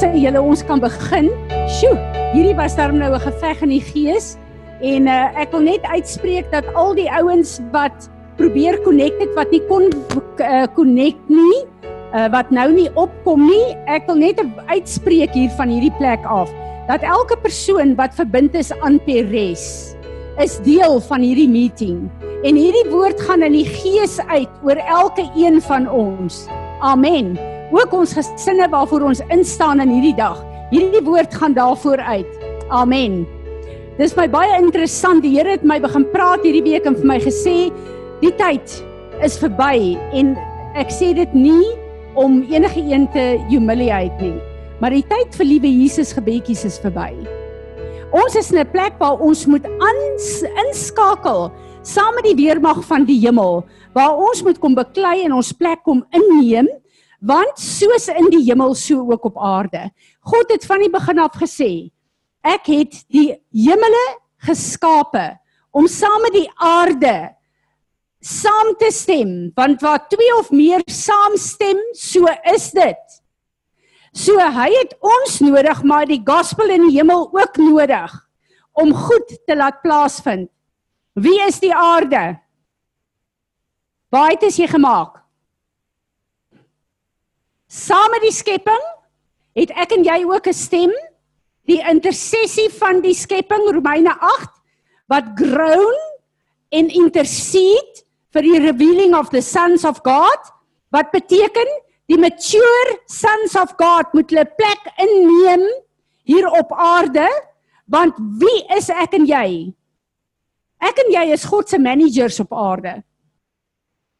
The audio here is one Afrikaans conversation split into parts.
Daar sê julle ons kan begin. Sjoe, hierdie was darm nou 'n geveg in die gees en uh, ek wil net uitspreek dat al die ouens wat probeer connect het wat nie kon uh, connect nie, uh, wat nou nie opkom nie, ek wil net uitspreek hier van hierdie plek af dat elke persoon wat verbind is aan Peres is deel van hierdie meeting en hierdie woord gaan in die gees uit oor elke een van ons. Amen ook ons gesinne waarvoor ons instaan in hierdie dag. Hierdie woord gaan daarvoor uit. Amen. Dis my baie interessant. Die Here het my begin praat hierdie week en vir my gesê die tyd is verby en ek sê dit nie om enige een te humiliate nie, maar die tyd vir liewe Jesus gebedjies is verby. Ons is in 'n plek waar ons moet inskakel saam met die weermag van die hemel waar ons moet kom beklei en ons plek kom inneem want soos in die hemel so ook op aarde. God het van die begin af gesê, ek het die hemele geskape om saam met die aarde saam te stem, want waar twee of meer saamstem, so is dit. So hy het ons nodig, maar die gospel in die hemel ook nodig om goed te laat plaasvind. Wie is die aarde? Waar het jy gemaak? Saam met die skepping het ek en jy ook 'n stem. Die intersessie van die skepping Romeine 8 wat groan en intercede vir die revealing of the sons of God wat beteken die mature sons of God moet hulle plek inneem hier op aarde want wie is ek en jy? Ek en jy is God se managers op aarde.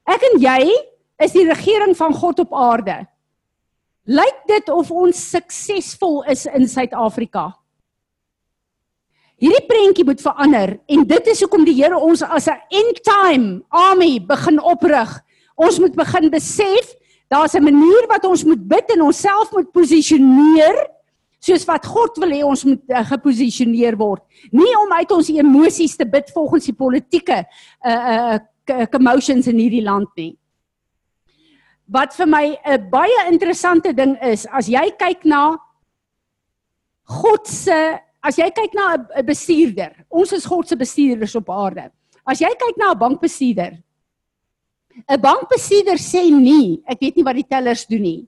Ek en jy is die regering van God op aarde. Lyk dit of ons suksesvol is in Suid-Afrika? Hierdie prentjie moet verander en dit is hoekom die Here ons as 'n end time army begin oprig. Ons moet begin besef daar's 'n manier wat ons moet bid en onsself moet posisioneer soos wat God wil hê ons moet uh, geposisioneer word. Nie om uit ons emosies te bid volgens die politieke uh uh commotions in hierdie land nie wat vir my 'n baie interessante ding is, as jy kyk na God se as jy kyk na 'n bestuurder, ons is God se bestuurders op aarde. As jy kyk na 'n bankbestuurder, 'n bankbestuurder sê nie, ek weet nie wat die tellers doen nie.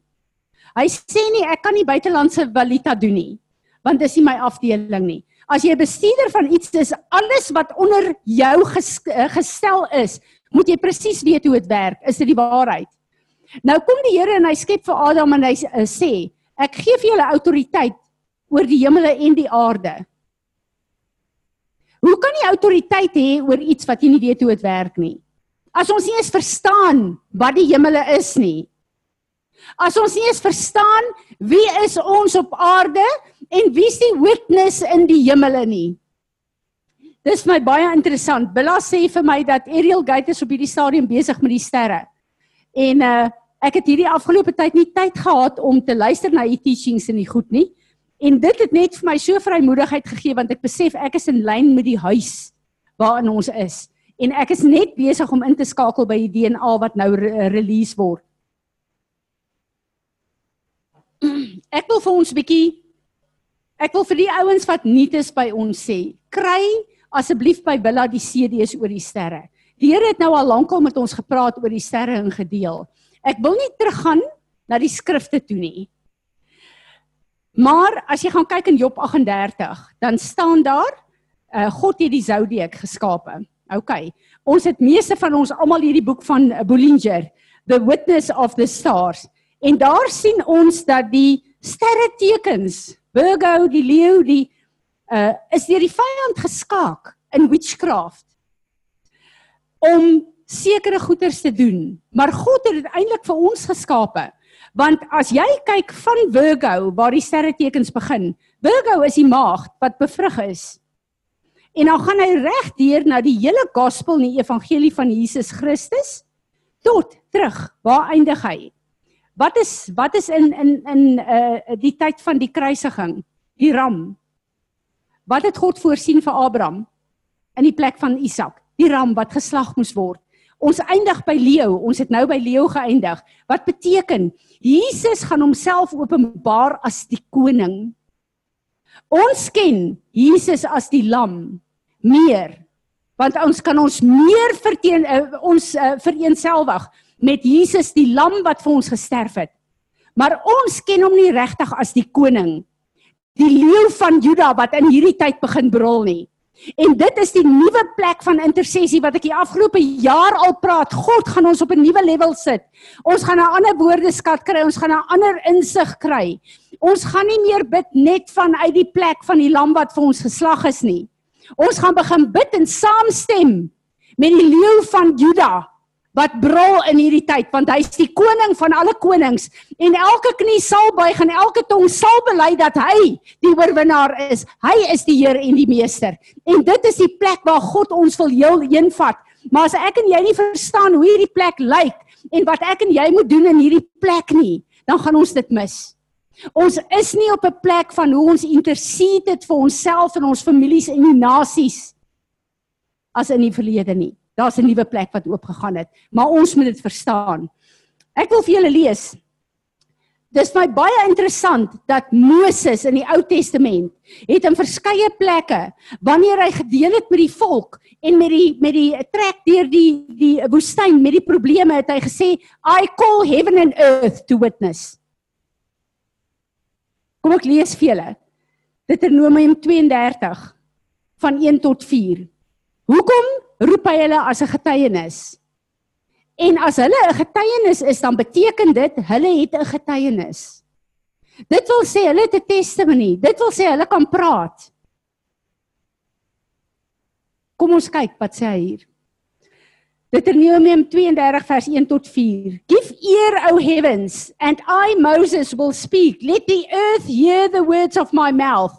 Hy sê nie ek kan nie buitelandse valuta doen nie, want dis nie my afdeling nie. As jy 'n bestuurder van iets is, alles wat onder jou gestel is, moet jy presies weet hoe dit werk. Is dit die waarheid? Nou kom die Here en hy skep vir Adam en hy uh, sê, ek gee vir julle autoriteit oor die hemele en die aarde. Hoe kan jy autoriteit hê oor iets wat jy nie weet hoe dit werk nie? As ons nie eens verstaan wat die hemele is nie. As ons nie eens verstaan wie is ons op aarde en wie is die witness in die hemele nie. Dis my baie interessant. Billa sê vir my dat Ariel Gate is op hierdie stadium besig met die sterre. En uh ek het hierdie afgelope tyd nie tyd gehad om te luister na u teachings en die goed nie. En dit het net vir my so vrymoedigheid gegee want ek besef ek is in lyn met die huis waarin ons is. En ek is net besig om in te skakel by die DNA wat nou re release word. Ek wil vir ons 'n bietjie ek wil vir die ouens wat nuut is by ons sê, kry asseblief by Billa die CD's oor die sterre. Die Here het nou al lankal met ons gepraat oor die sterre en gedeel. Ek wil nie teruggaan na die skrifte toe nie. Maar as jy gaan kyk in Job 38, dan staan daar uh, God het die zodiac geskape. OK. Ons het meeste van ons almal hierdie boek van Bollinger, The Witness of the Stars. En daar sien ons dat die sterre tekens, Virgo, die leeu, die uh is deur die vyand geskaak in witchcraft om sekere goeders te doen. Maar God het dit eintlik vir ons geskape. Want as jy kyk van Virgo waar die sterretekens begin, Virgo is die maagd wat bevrug is. En dan gaan hy reg deur na die hele gospel en die evangelie van Jesus Christus tot terug. Waar eindig hy? Wat is wat is in in in uh die tyd van die kruisiging? Die ram. Wat het God voorsien vir Abraham in die plek van Isak? Die ram wat geslag moes word Ons eindig by leeu. Ons het nou by leeu geëindig. Wat beteken Jesus gaan homself openbaar as die koning. Ons ken Jesus as die lam meer want ons kan ons meer verteen uh, ons uh, vereenselwig met Jesus die lam wat vir ons gesterf het. Maar ons ken hom nie regtig as die koning. Die leeu van Juda wat in hierdie tyd begin brul nie. En dit is die nuwe plek van intersessie wat ek die afgelope jaar al praat. God gaan ons op 'n nuwe level sit. Ons gaan 'n ander woordeskat kry, ons gaan 'n ander insig kry. Ons gaan nie meer bid net vanuit die plek van die lam wat vir ons geslag is nie. Ons gaan begin bid en saamstem met die leeu van Juda wat brul in hierdie tyd want hy is die koning van alle konings en elke knie sal buig en elke tong sal bely dat hy die oorwinnaar is. Hy is die Heer en die meester. En dit is die plek waar God ons wil heel heenvat. Maar as ek en jy nie verstaan hoe hierdie plek lyk en wat ek en jy moet doen in hierdie plek nie, dan gaan ons dit mis. Ons is nie op 'n plek van hoe ons intercede vir onsself en ons families en die nasies as in die verlede nie. Daar's 'n nuwe plek wat oopgegaan het, maar ons moet dit verstaan. Ek wil vir julle lees. Dis my baie interessant dat Moses in die Ou Testament het in verskeie plekke wanneer hy gedeel het met die volk en met die met die trek deur die die woestyn met die probleme het hy gesê I call heaven and earth to witness. Kom ek lees vir julle. Deuteronomium 32 van 1 tot 4. Hoekom roep hy hulle as 'n getuienis. En as hulle 'n getuienis is, dan beteken dit hulle het 'n getuienis. Dit wil sê hulle het 'n testimony. Dit wil sê hulle kan praat. Kom ons kyk wat sê hy hier. Deuteronomium 32 vers 1 tot 4. Give ear o heavens and I Moses will speak. Let the earth hear the words of my mouth.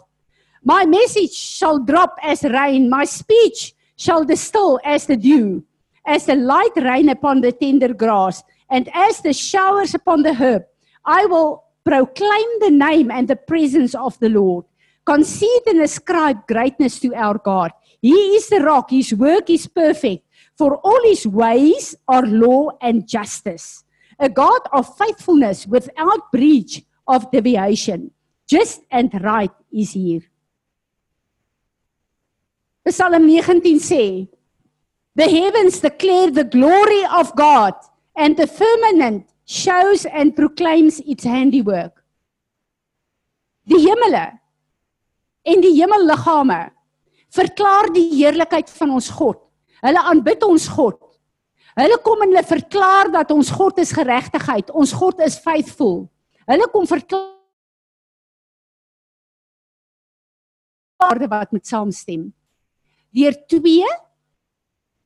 My message shall drop as rain, my speech shall distill as the dew, as the light rain upon the tender grass, and as the showers upon the herb. I will proclaim the name and the presence of the Lord. Concede and ascribe greatness to our God. He is the rock, his work is perfect, for all his ways are law and justice. A God of faithfulness without breach of deviation. Just and right is here. Psalm 19 sê The heavens declare the glory of God and the firmament shows and proclaims its handiwork. Die hemele en die hemelliggame verklaar die heerlikheid van ons God. Hulle aanbid ons God. Hulle kom en hulle verklaar dat ons God is geregtigheid, ons God is faithful. Hulle kom verklaar wat met saamstem deur twee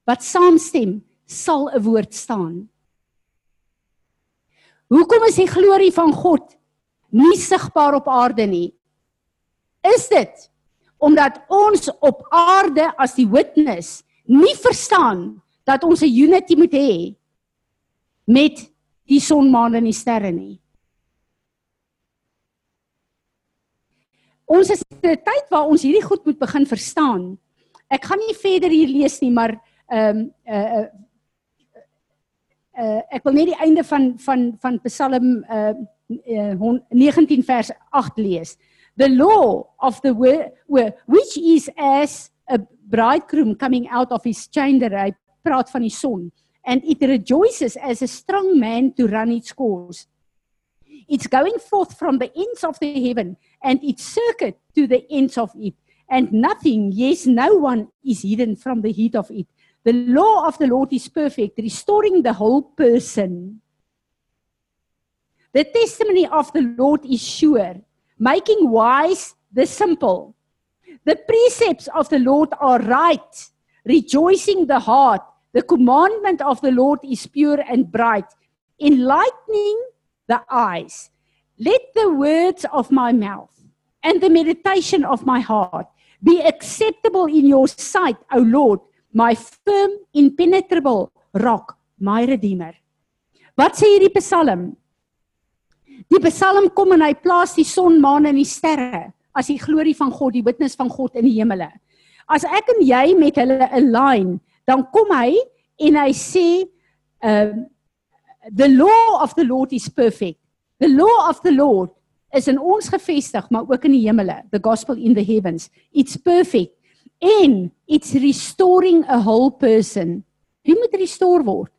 wat saamstem sal 'n woord staan. Hoekom is die glorie van God nie sigbaar op aarde nie? Is dit omdat ons op aarde as die witness nie verstaan dat ons 'n unity moet hê met die son, maan en die sterre nie? Ons is 'n tyd waar ons hierdie goed moet begin verstaan ek gaan nie verder hier lees nie, maar ehm um, uh, uh uh ek wil net die einde van van van Psalm uh, uh 19 vers 8 lees. The law of the which is as a bridegroom coming out of his chamber, hy praat van die son and it rejoices as a strong man to run its course. It's going forth from the ends of the heaven and its circuit to the ends of it and nothing, yes, no one is hidden from the heat of it. The law of the Lord is perfect, restoring the whole person. The testimony of the Lord is sure, making wise the simple. The precepts of the Lord are right, rejoicing the heart. The commandment of the Lord is pure and bright, enlightening the eyes. Let the words of my mouth and the meditation of my heart be acceptable in your sight, O Lord, my firm impenetrable rock, my redeemer. Wat sê hierdie Psalm? Die Psalm kom en hy plaas die son, maan en die sterre as die glorie van God, die witness van God in die hemele. As ek en jy met hulle align, dan kom hy en hy sê um the law of the Lord is perfect. The law of the Lord is in ons gevestig, maar ook in die hemele. The gospel in the heavens. It's perfect and it's restoring a whole person. Wie moet restore word?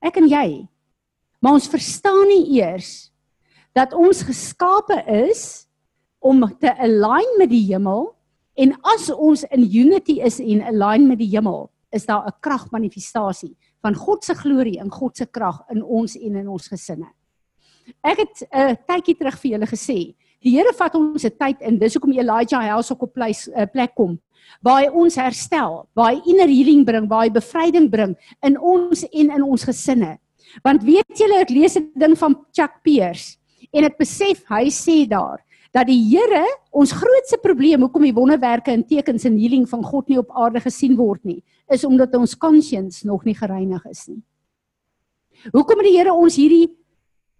Ek en jy. Maar ons verstaan nie eers dat ons geskape is om te align met die hemel en as ons in unity is en align met die hemel, is daar 'n kragmanifestasie van God se glorie en God se krag in ons en in ons gesinne. Ek het 'n uh, tydjie terug vir julle gesê, die Here vat ons se tyd in. Dis hoekom Elijah House op 'n plek uh, plek kom waar hy ons herstel, waar hy inner healing bring, waar hy bevryding bring in ons en in ons gesinne. Want weet julle, ek lees 'n ding van Chuck Pierce en ek besef hy sê daar dat die Here ons grootste probleem hoekom die wonderwerke en tekens en healing van God nie op aarde gesien word nie, is omdat ons conscience nog nie gereinig is nie. Hoekom het die Here ons hierdie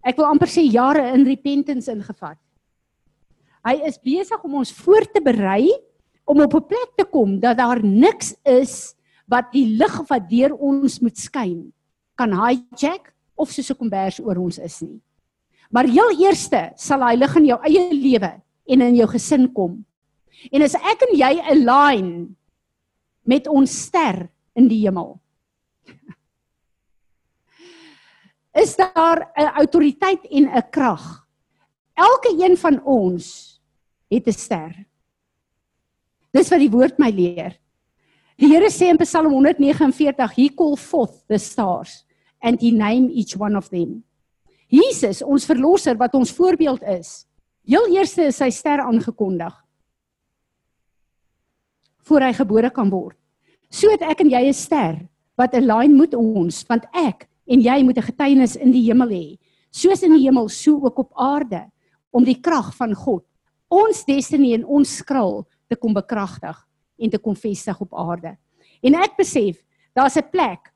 ek wil amper sê jare in repentance ingevat? Hy is besig om ons voor te berei om op 'n plek te kom dat daar niks is wat die lig wat deur ons moet skyn kan hijack of soos 'n kombers oor ons is nie. Maar heel eerste sal hy lig in jou eie lewe en in jou gesin kom. En as ek en jy align met ons ster in die hemel. Is daar 'n autoriteit en 'n krag? Elke een van ons het 'n ster. Dis wat die woord my leer. Die Here sê in Psalm 149, "He call forth the stars and he name each one of them." Jesus, ons verlosser wat ons voorbeeld is. Heel eerste is sy ster aangekondig voor hy gebore kan word. So het ek en jy 'n ster wat align moet ons, want ek en jy moet 'n getuienis in die hemel hê, soos in die hemel, so ook op aarde, om die krag van God, ons destiny en ons skril te kom bekragtig en te kom vestig op aarde. En ek besef, daar's 'n plek.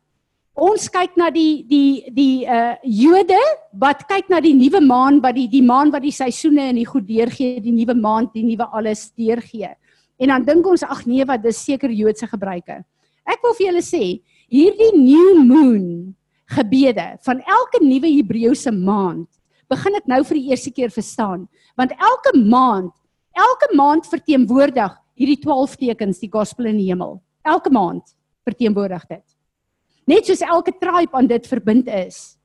Ons kyk na die die die uh Jode wat kyk na die nuwe maan wat die die maan wat die seisoene en die goed deurgee, die nuwe maand, die nuwe alles deurgee. En dan dink ons ag nee wat dis seker Joodse gebruike. Ek wil vir julle sê, hierdie new moon gebede van elke nuwe Hebreëse maand begin ek nou vir die eerste keer verstaan, want elke maand, elke maand verteenwoordig hierdie 12 tekens die gospel in die hemel. Elke maand verteenwoordig dit. Net soos elke tribe aan dit verbind is.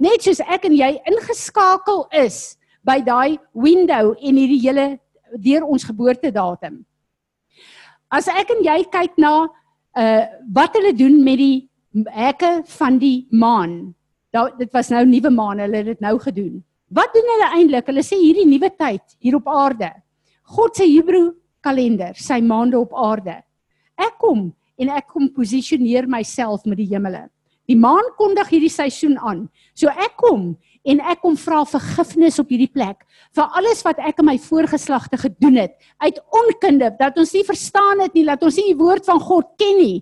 Net soos ek en jy ingeskakel is by daai window en hierdie hele deur ons geboortedatum. As ek en jy kyk na uh wat hulle doen met die hekke van die maan. Da, dit was nou nuwe maan, hulle het dit nou gedoen. Wat doen hulle eintlik? Hulle sê hierdie nuwe tyd hier op aarde. God se Hebreë kalender, sy maande op aarde. Ek kom en ek kom posisioneer myself met die hemele. Die maan kondig hierdie seisoen aan. So ek kom en ek kom vra vergifnis op hierdie plek vir alles wat ek in my voorgeslagte gedoen het uit onkunde dat ons nie verstaan het nie dat ons nie die woord van God ken nie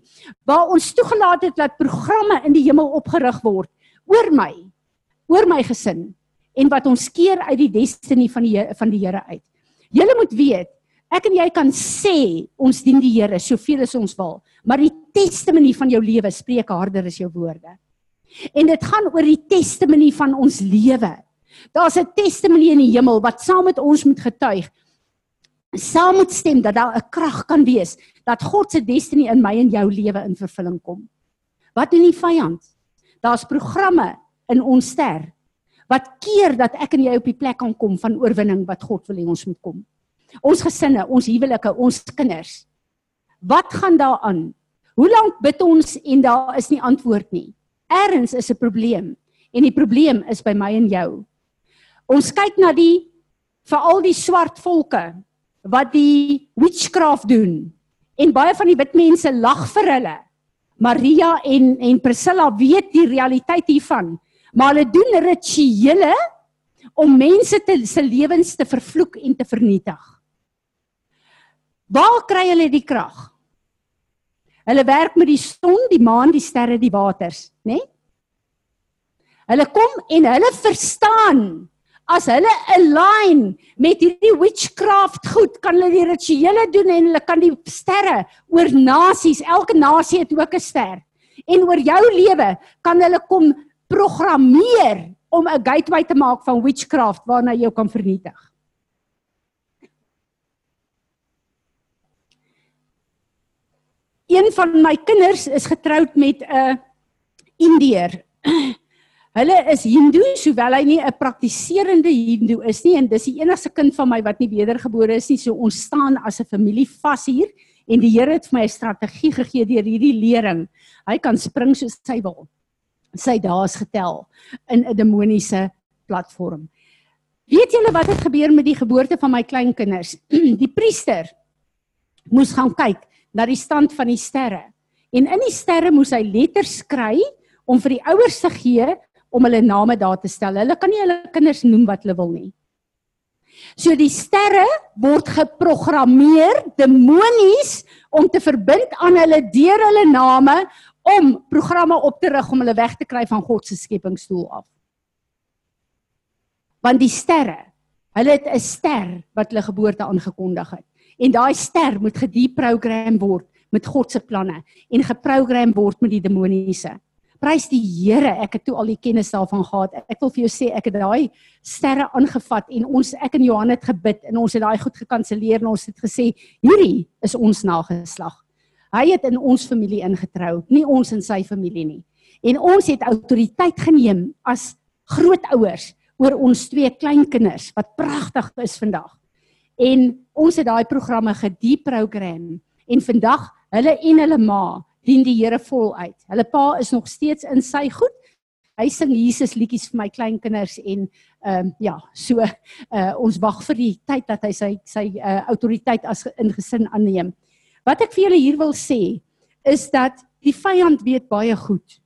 waar ons toegelaat het dat programme in die hemel opgerig word oor my oor my gesin en wat ons keer uit die destiny van die van die Here uit. Julle moet weet, ek en jy kan sê ons dien die Here soveel as ons wil, maar die testimonie van jou lewe spreek harder as jou woorde. En dit gaan oor die testimonie van ons lewe. Daar's 'n testimonie in die hemel wat saam met ons moet getuig. Saam moet stem dat daar 'n krag kan wees dat God se destiny in my en jou lewe in vervulling kom. Wat doen die vyand? Daar's programme in ons ster wat keer dat ek en jy op die plek kan kom van oorwinning wat God wil hê ons moet kom. Ons gesinne, ons huwelike, ons kinders. Wat gaan daaraan? Hoe lank bid ons en daar is nie antwoord nie? Ergens is 'n probleem en die probleem is by my en jou. Ons kyk na die veral die swart volke wat die witchcraft doen en baie van die wit mense lag vir hulle. Maria en en Priscilla weet die realiteit hiervan, maar hulle doen rituele om mense te se lewens te vervloek en te vernietig. Waar kry hulle die krag? Hulle werk met die son, die maan, die sterre, die waters, né? Nee? Hulle kom en hulle verstaan as hulle align met hierdie witchcraft goed, kan hulle die rituele doen en hulle kan die sterre oor nasies, elke nasie het ook 'n ster. En oor jou lewe kan hulle kom programmeer om 'n gateway te maak van witchcraft waarna jy kan vernietig. Een van my kinders is getroud met 'n Indiër. Hulle is Hindu, sowel hy nie 'n praktiserende Hindu is nie en dis die enigste kind van my wat nie wedergebore is nie. So ons staan as 'n familie vas hier en die Here het vir my 'n strategie gegee deur hierdie lering. Hy kan spring soos hy wil. Sy dae is getel in 'n demoniese platform. Weet julle wat het gebeur met die geboorte van my kleinkinders? Die priester moes gaan kyk na die stand van die sterre. En in die sterre moes hy letters skry om vir die ouers te gee om hulle name daar te stel. Hulle kan nie hulle kinders noem wat hulle wil nie. So die sterre word geprogrammeer demonies om te verbind aan hulle deur hulle name om programme op te rig om hulle weg te kry van God se skepingsdoel af. Want die sterre, hulle het 'n ster wat hulle geboorte aangekondig het en daai ster moet gedeprogram word met God se planne en geprogram word met die demoniese. Prys die Here, ek het toe al die kennis daarvan gehad. Ek wil vir jou sê ek het daai sterre aangevat en ons ek en Johan het gebid en ons het daai goed gekanselleer en ons het gesê hierdie is ons nageslag. Hy het in ons familie ingetrou, nie ons in sy familie nie. En ons het autoriteit geneem as grootouers oor ons twee kleinkinders wat pragtig is vandag. En ons het daai programme gedeprogram en vandag hulle en hulle ma dien die Here voluit. Hulle pa is nog steeds in sy goed. Hy sing Jesus liedjies vir my kleinkinders en ehm um, ja, so uh, ons wag vir die tyd dat hy sy sy uh, autoriteit as in gesin aanneem. Wat ek vir julle hier wil sê is dat die vyand weet baie goed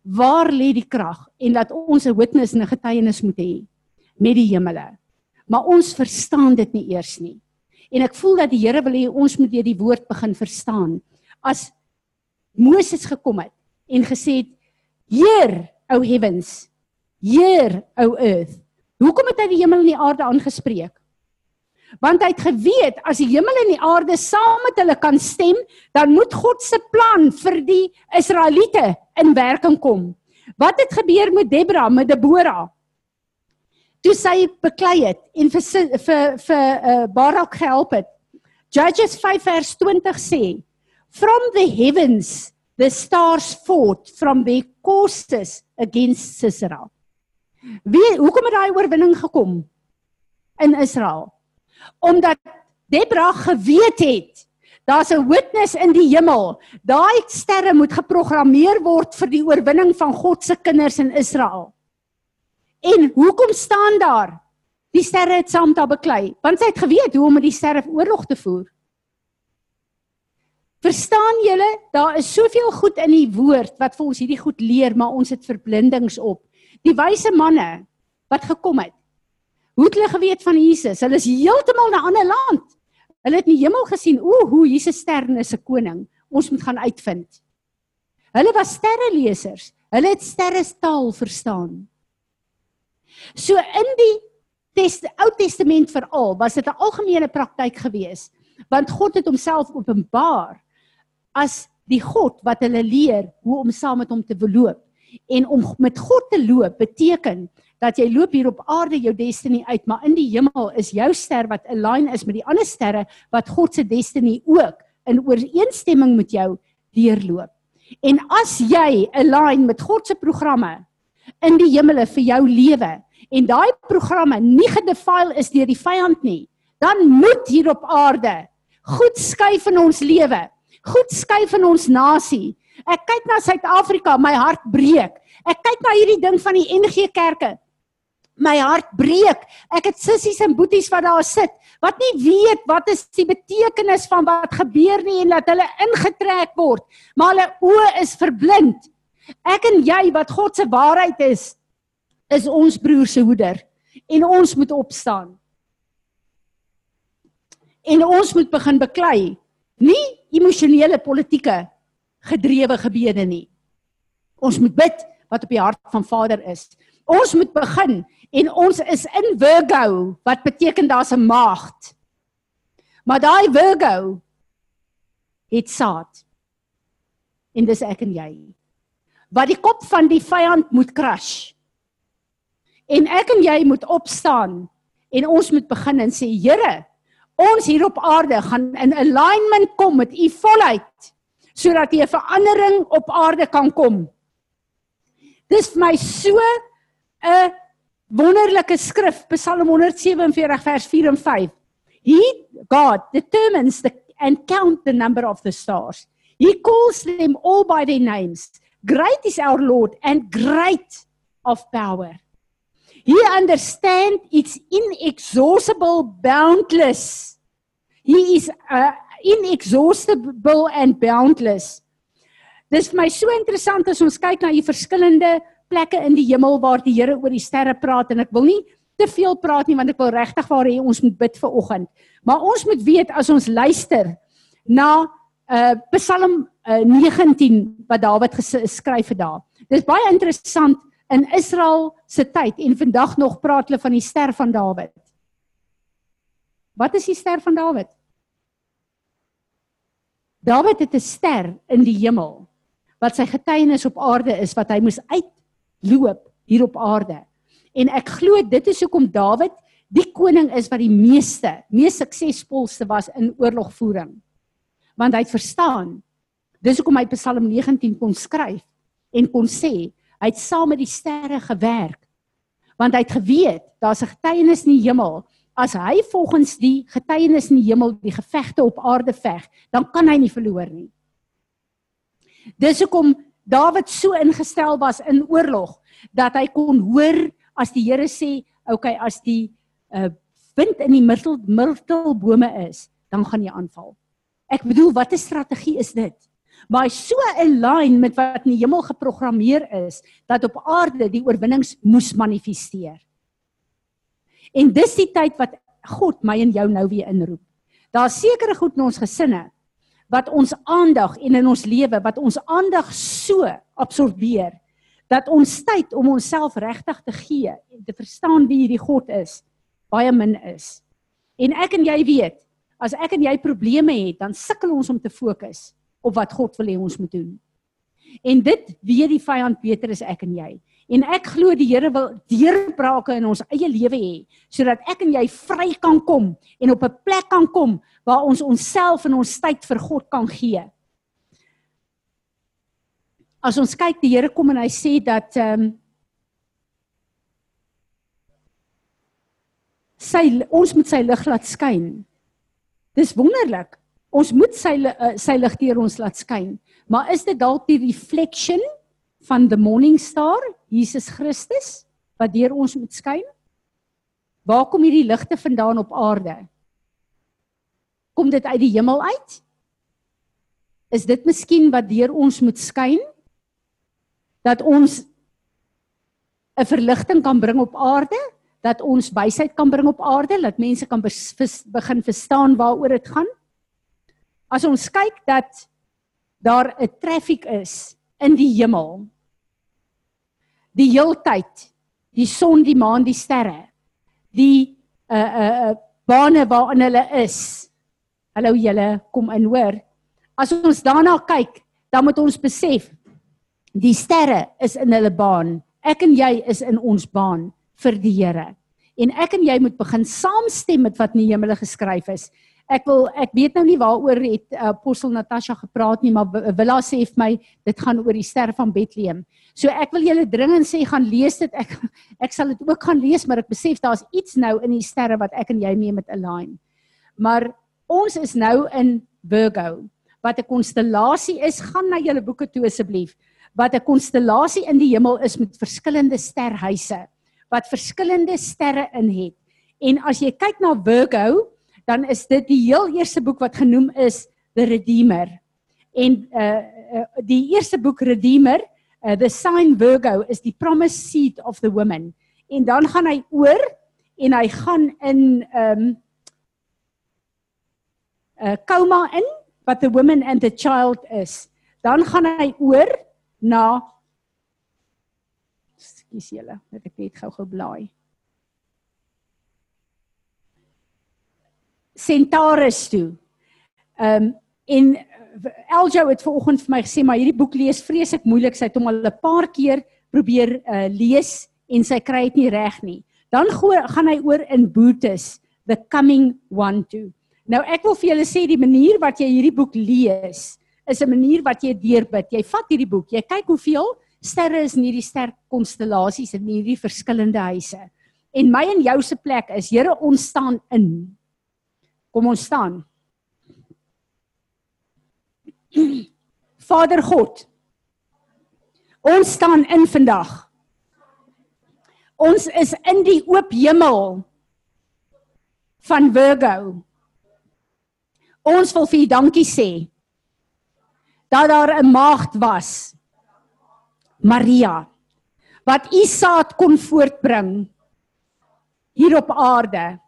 waar lê die krag en dat ons 'n witness en 'n getuienis moet hê met die hemele maar ons verstaan dit nie eers nie. En ek voel dat die Here wil hê ons moet deur die woord begin verstaan. As Moses gekom het en gesê het: "Heer, o heavens, Heer, o earth." Hoekom het hy die hemel en die aarde aangespreek? Want hy het geweet as die hemel en die aarde saam met hulle kan stem, dan moet God se plan vir die Israeliete in werking kom. Wat het gebeur met Debra, met Deborah? Toe sy beklei het en vir vir vir uh, Barak gehelp het. Judges 5 vers 20 sê, "From the heavens the stars fought from their courses against Sisera." Wie hoekom het daai oorwinning gekom in Israel? Omdat Debra geweet het daar's 'n witness in die hemel. Daai sterre moet geprogrammeer word vir die oorwinning van God se kinders in Israel. En hoekom staan daar? Die sterre het saam daar beklei, want sy het geweet hoe om met die sterre oorlog te voer. Verstaan julle, daar is soveel goed in die woord wat vir ons hierdie goed leer, maar ons het verblindings op. Die wyse manne wat gekom het. Hoe het hulle geweet van Jesus? Hulle is heeltemal na 'n ander land. Hulle het in die hemel gesien, ooh, hoe Jesus sterre is 'n koning. Ons moet gaan uitvind. Hulle was sterrelesers. Hulle het sterrestaal verstaan. So in die Test Ou Testament veral was dit 'n algemene praktyk geweest want God het homself openbaar as die God wat hulle leer hoe om saam met hom te loop. En om met God te loop beteken dat jy loop hier op aarde jou destiny uit maar in die hemel is jou ster wat align is met die ander sterre wat God se destiny ook in ooreenstemming met jou deurloop. En as jy align met God se programme in die hemele vir jou lewe en daai programme nie gedefile is deur die vyand nie, dan moet hier op aarde goed skuif in ons lewe. Goed skuif in ons nasie. Ek kyk na Suid-Afrika, my hart breek. Ek kyk na hierdie ding van die NG Kerke. My hart breek. Ek het sissies en boeties wat daar sit wat nie weet wat is die betekenis van wat gebeur nie en dat hulle ingetrek word, maar hulle oë is verblind. Ek en jy wat God se waarheid is, is ons broer se hoeder en ons moet opstaan. En ons moet begin beklei, nie emosionele politieke gedrewe gebede nie. Ons moet bid wat op die hart van Vader is. Ons moet begin en ons is in Virgo wat beteken daar's 'n maagd. Maar daai Virgo het saad. en dis ek en jy. Wat die kop van die vyand moet crush. En ek en jy moet opstaan en ons moet begin en sê Here, ons hier op aarde gaan in alignment kom met u volheid sodat die verandering op aarde kan kom. Dis vir my so 'n wonderlike skrif Psalm 147 vers 4 en 5. He God determines the and count the number of the stars. He calls them all by their names. Great is our Lord and great of power. He understands its inexhaustible boundless. He is uh, inexhaustible and boundless. Dis vir my so interessant as ons kyk na die verskillende plekke in die hemel waar die Here oor die sterre praat en ek wil nie te veel praat nie want ek wil regtig waar hê ons moet bid vir oggend. Maar ons moet weet as ons luister na uh Psalm uh, 19 wat Dawid geskryf het daar. Dis baie interessant in Israel se tyd en vandag nog praat hulle van die ster van Dawid. Wat is die ster van Dawid? Dawid het 'n ster in die hemel wat sy getuienis op aarde is wat hy moes uitloop hier op aarde. En ek glo dit is hoekom Dawid die koning is wat die meeste, mees suksesvolste was in oorlogvoering. Want hy het verstaan. Dis hoekom hy Psalm 19 kon skryf en kon sê hy het saam met die sterre gewerk. Want hy het geweet daar's 'n getuienis in die hemel as hy volgens die getuienis in die hemel die gevegte op aarde veg, dan kan hy nie verloor nie. Dis hoekom Dawid so ingestel was in oorlog dat hy kon hoor as die Here sê, "Oké, okay, as die uh, wind in die myrtel myrtelbome is, dan gaan jy aanval." Ek bedoel, watter strategie is dit? Maar hy so align met wat in die hemel geprogrammeer is dat op aarde die oorwinnings moes manifesteer. En dis die tyd wat God my en jou nou weer inroep. Daar's sekere goed in ons gesinne wat ons aandag en in ons lewe wat ons aandag so absorbeer dat ons tyd om onsself regtig te gee en te verstaan wie hierdie God is baie min is. En ek en jy weet, as ek en jy probleme het, dan sukkel ons om te fokus op wat God wil hê ons moet doen. En dit weet die vyand beter as ek en jy. En ek glo die Here wil deurbrake in ons eie lewe hê sodat ek en jy vry kan kom en op 'n plek kan kom waar ons onsself en ons tyd vir God kan gee. As ons kyk die Here kom en hy sê dat ehm um, sy ons moet sy lig laat skyn. Dis wonderlik. Ons moet sy uh, sy lig deur ons laat skyn. Maar is dit dalk die reflection van the morning star, Jesus Christus, wat deur ons moet skyn? Waar kom hierdie ligte vandaan op aarde? Kom dit uit die hemel uit? Is dit miskien wat deur ons moet skyn? Dat ons 'n verligting kan bring op aarde, dat ons wysheid kan bring op aarde, dat mense kan begin verstaan waaroor dit gaan? As ons kyk dat daar 'n traffic is in die hemel. Die heeltyd. Die son, die maan, die sterre. Die uh uh uh bane waarin hulle is. Hallo julle, kom in hoor. As ons daarna kyk, dan moet ons besef die sterre is in hulle baan. Ek en jy is in ons baan vir die Here. En ek en jy moet begin saamstem met wat in die hemele geskryf is. Ek wil ek weet nou nie waaroor het uh, apostel Natasha gepraat nie, maar Willa sê vir my dit gaan oor die ster van Bethlehem. So ek wil julle dringend sê gaan lees dit. Ek ek sal dit ook gaan lees, maar ek besef daar's iets nou in die sterre wat ek en jy mee met align. Maar ons is nou in Virgo wat 'n konstellasie is. Gaan na julle boeke toe asseblief. Wat 'n konstellasie in die hemel is met verskillende sterhuise wat verskillende sterre in het. En as jy kyk na Virgo, dan is dit die heel eerste boek wat genoem is The Redeemer. En uh, uh die eerste boek Redeemer, uh, The Sign Virgo is die promised seed of the woman. En dan gaan hy oor en hy gaan in um uh, koma in wat the woman and the child is. Dan gaan hy oor na Skus julle, net ek net gou-gou blaai. Centaurus toe. Ehm um, en Eljo het vanoggend vir my gesê maar hierdie boek lees vreeslik moeilik. Sy het hom al 'n paar keer probeer uh, lees en sy kry dit nie reg nie. Dan gaan hy oor in Boetus, the coming one to. Nou ek wil vir julle sê die manier wat jy hierdie boek lees is 'n manier wat jy deurbid. Jy vat hierdie boek, jy kyk hoeveel sterre is in hierdie ster konstellasies in hierdie verskillende huise. En my en jou se plek is Here ons staan in. Kom ons staan. Vader God. Ons staan in vandag. Ons is in die oop hemel van Virgo. Ons wil vir U dankie sê dat daar 'n maagd was. Maria wat U saad kon voortbring hier op aarde.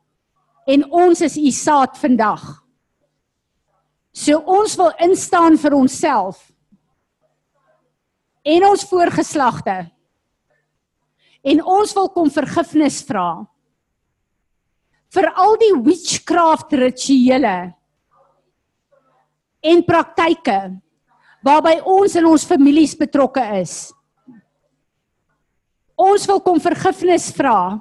En ons is U saad vandag. So ons wil instaan vir onsself en ons voorgeslagte. En ons wil kom vergifnis vra vir al die witchcraft rituele en praktyke waarby ons in ons families betrokke is. Ons wil kom vergifnis vra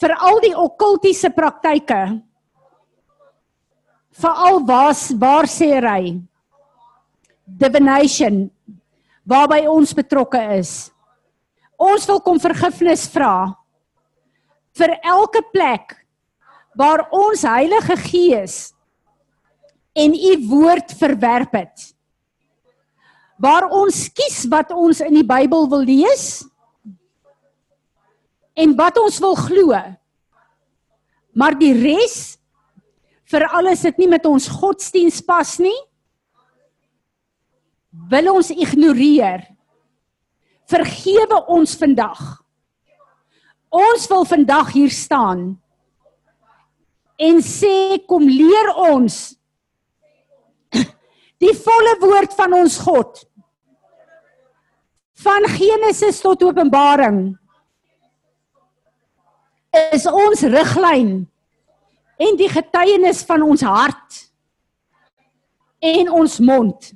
vir al die okkultiese praktyke veral was waar sê hy divination waarby ons betrokke is. Ons wil kom vergifnis vra vir elke plek waar ons Heilige Gees en u woord verwerp het. Waar ons kies wat ons in die Bybel wil lees en wat ons wil glo. Maar die res vir alles dit nie met ons godsdiens pas nie wil ons ignoreer. Vergewe ons vandag. Ons wil vandag hier staan en sê kom leer ons die volle woord van ons God. Van Genesis tot Openbaring is ons riglyn en die getuienis van ons hart en ons mond.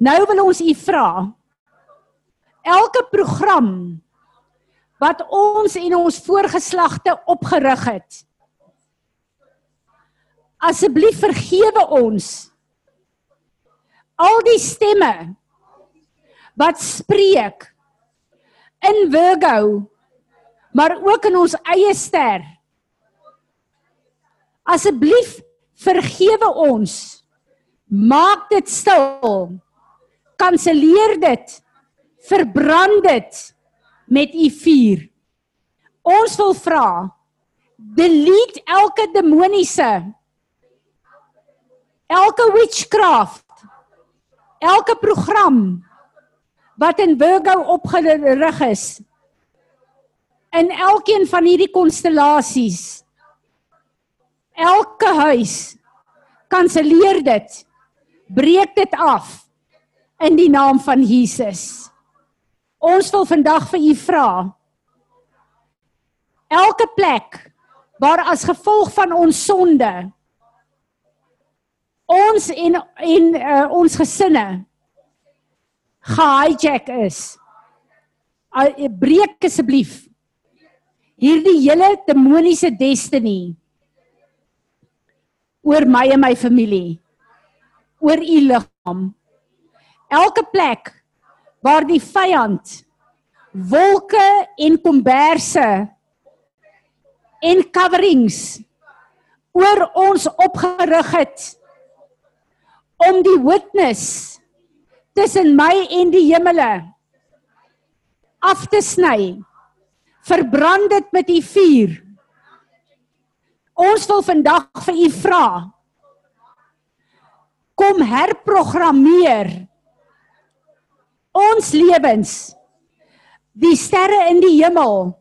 Nou wil ons u vra elke program wat ons en ons voorgeslagte opgerig het. Asseblief vergewe ons al die stemme wat spreek in Virgo maar ook in ons eie ster Asseblief vergewe ons. Maak dit stil. Kanselleer dit. Verbrand dit met u vuur. Ons wil vra delete elke demoniese elke witchcraft elke program wat in Virgo opgerig is in elkeen van hierdie konstellasies elke huis kanselleer dit breek dit af in die naam van Jesus. Ons wil vandag vir u vra elke plek waar as gevolg van ons sonde ons en en uh, ons gesinne gehijack is uh, breek asseblief hierdie hele demoniese destiny oor my en my familie oor u liggaam. Elke plek waar die vyand wolke en komberse en coverings oor ons opgerig het om die witness tussen my en die hemele af te sny verbrand dit met u vuur Ons wil vandag vir u vra. Kom herprogrammeer ons lewens. Die sterre in die hemel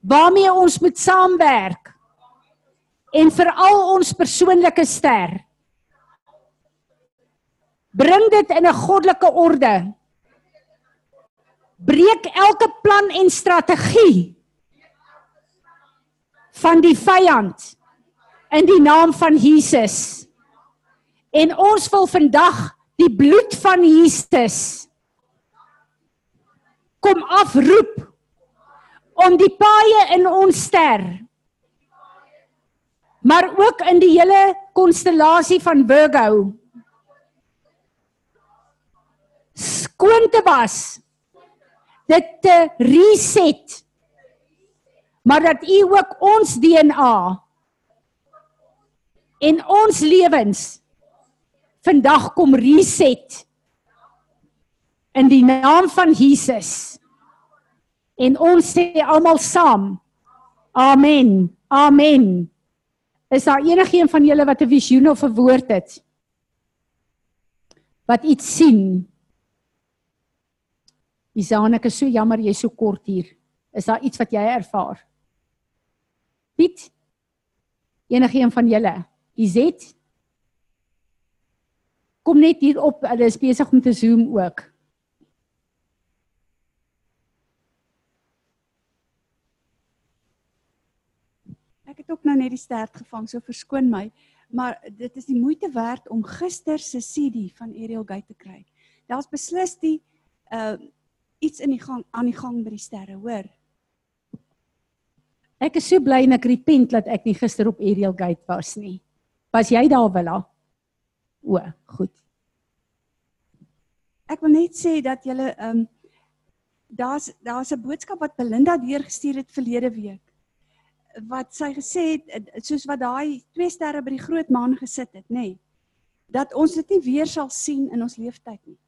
waarmee ons moet saamwerk en veral ons persoonlike ster. Bring dit in 'n goddelike orde. Breek elke plan en strategie van die vyand in die naam van Jesus. En ons wil vandag die bloed van Jesus kom afroep om die paaie in ons ster maar ook in die hele konstellasie van Virgo skoon te was dit te reset maar dat u ook ons DNA en ons lewens vandag kom reset in die naam van Jesus. En ons sê almal saam. Amen. Amen. Is daar enigiemand van julle wat 'n visioen of 'n woord het? Wat iets sien? Isaan, ek is so jammer jy's so kort hier. Is daar iets wat jy ervaar? Piet? Enigiemand van julle? Izet? Kom net hier op, hulle is besig om te zoom ook. Ek het ook nou net die stert gevang, so verskoon my, maar dit is die moeite werd om gister se CD van Ariel Gate te kry. Daar's beslis die uh iets in die gang aan die gang by die sterre, hoor. Ek is so bly en ek repent dat ek nie gister op Ariel Gate was nie. Was jy daar, Willa? O, goed. Ek wil net sê dat julle ehm um, daar's daar's 'n boodskap wat Belinda deurgestuur het verlede week wat sy gesê het soos wat daai twee sterre by die groot maan gesit het, nê. Nee, dat ons dit nie weer sal sien in ons lewenstyd nie.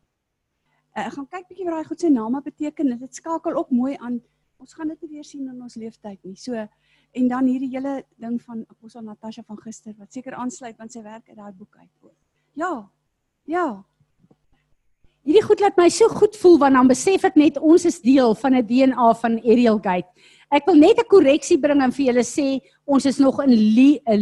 Uh, gaan kyk bietjie wat daai goed se name beteken. Dit skakel ook mooi aan. Ons gaan dit nie weer sien in ons lewenstyd nie. So en dan hierdie hele ding van Apostel Natasha van gister wat seker aansluit want sy werk uit daai boek uit. Ja. Ja. Hierdie goed laat my so goed voel want dan besef ek net ons is deel van 'n DNA van Ariel Gate. Ek wil net 'n korreksie bring en vir julle sê ons is nog in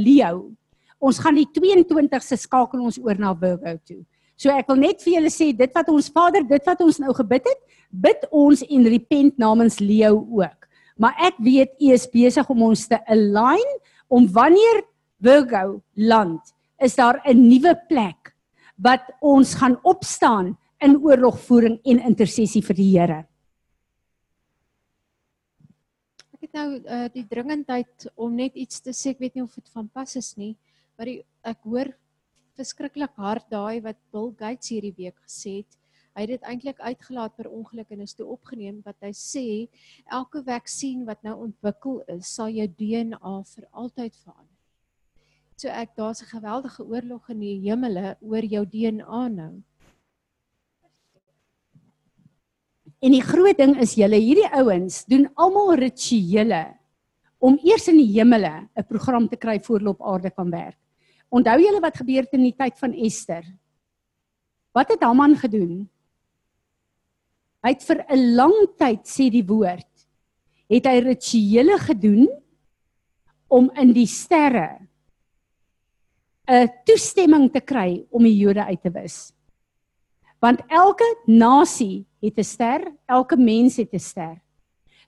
Leo. Ons gaan die 22ste skakel ons oor na Virgo toe. So ek wil net vir julle sê dit wat ons Vader, dit wat ons nou gebid het, bid ons en repent namens Leo ook. Maar ek weet u is besig om ons te align om wanneer Virgo land, is daar 'n nuwe plek wat ons gaan opstaan in oorlogvoering en intersessie vir die Here. het nou uh, die dringendheid om net iets te sê. Ek weet nie of dit van pas is nie, maar die, ek hoor verskriklik hard daai wat Bill Gates hierdie week gesê het. Hy het dit eintlik uitgelaat per ongeluk en is toe opgeneem wat hy sê elke vaksin wat nou ontwikkel is, sal jou DNA vir altyd verander. So ek daar's 'n geweldige oorlog in die hemele oor jou DNA nou. En die groot ding is julle hierdie ouens doen almal rituele om eers in die hemele 'n program te kry voor hulle op aarde kan werk. Onthou julle wat gebeur het in die tyd van Ester? Wat het Haman gedoen? Hy het vir 'n lang tyd sê die woord, het hy rituele gedoen om in die sterre 'n toestemming te kry om die Jode uit te wis. Want elke nasie het 'n ster, elke mens het 'n ster.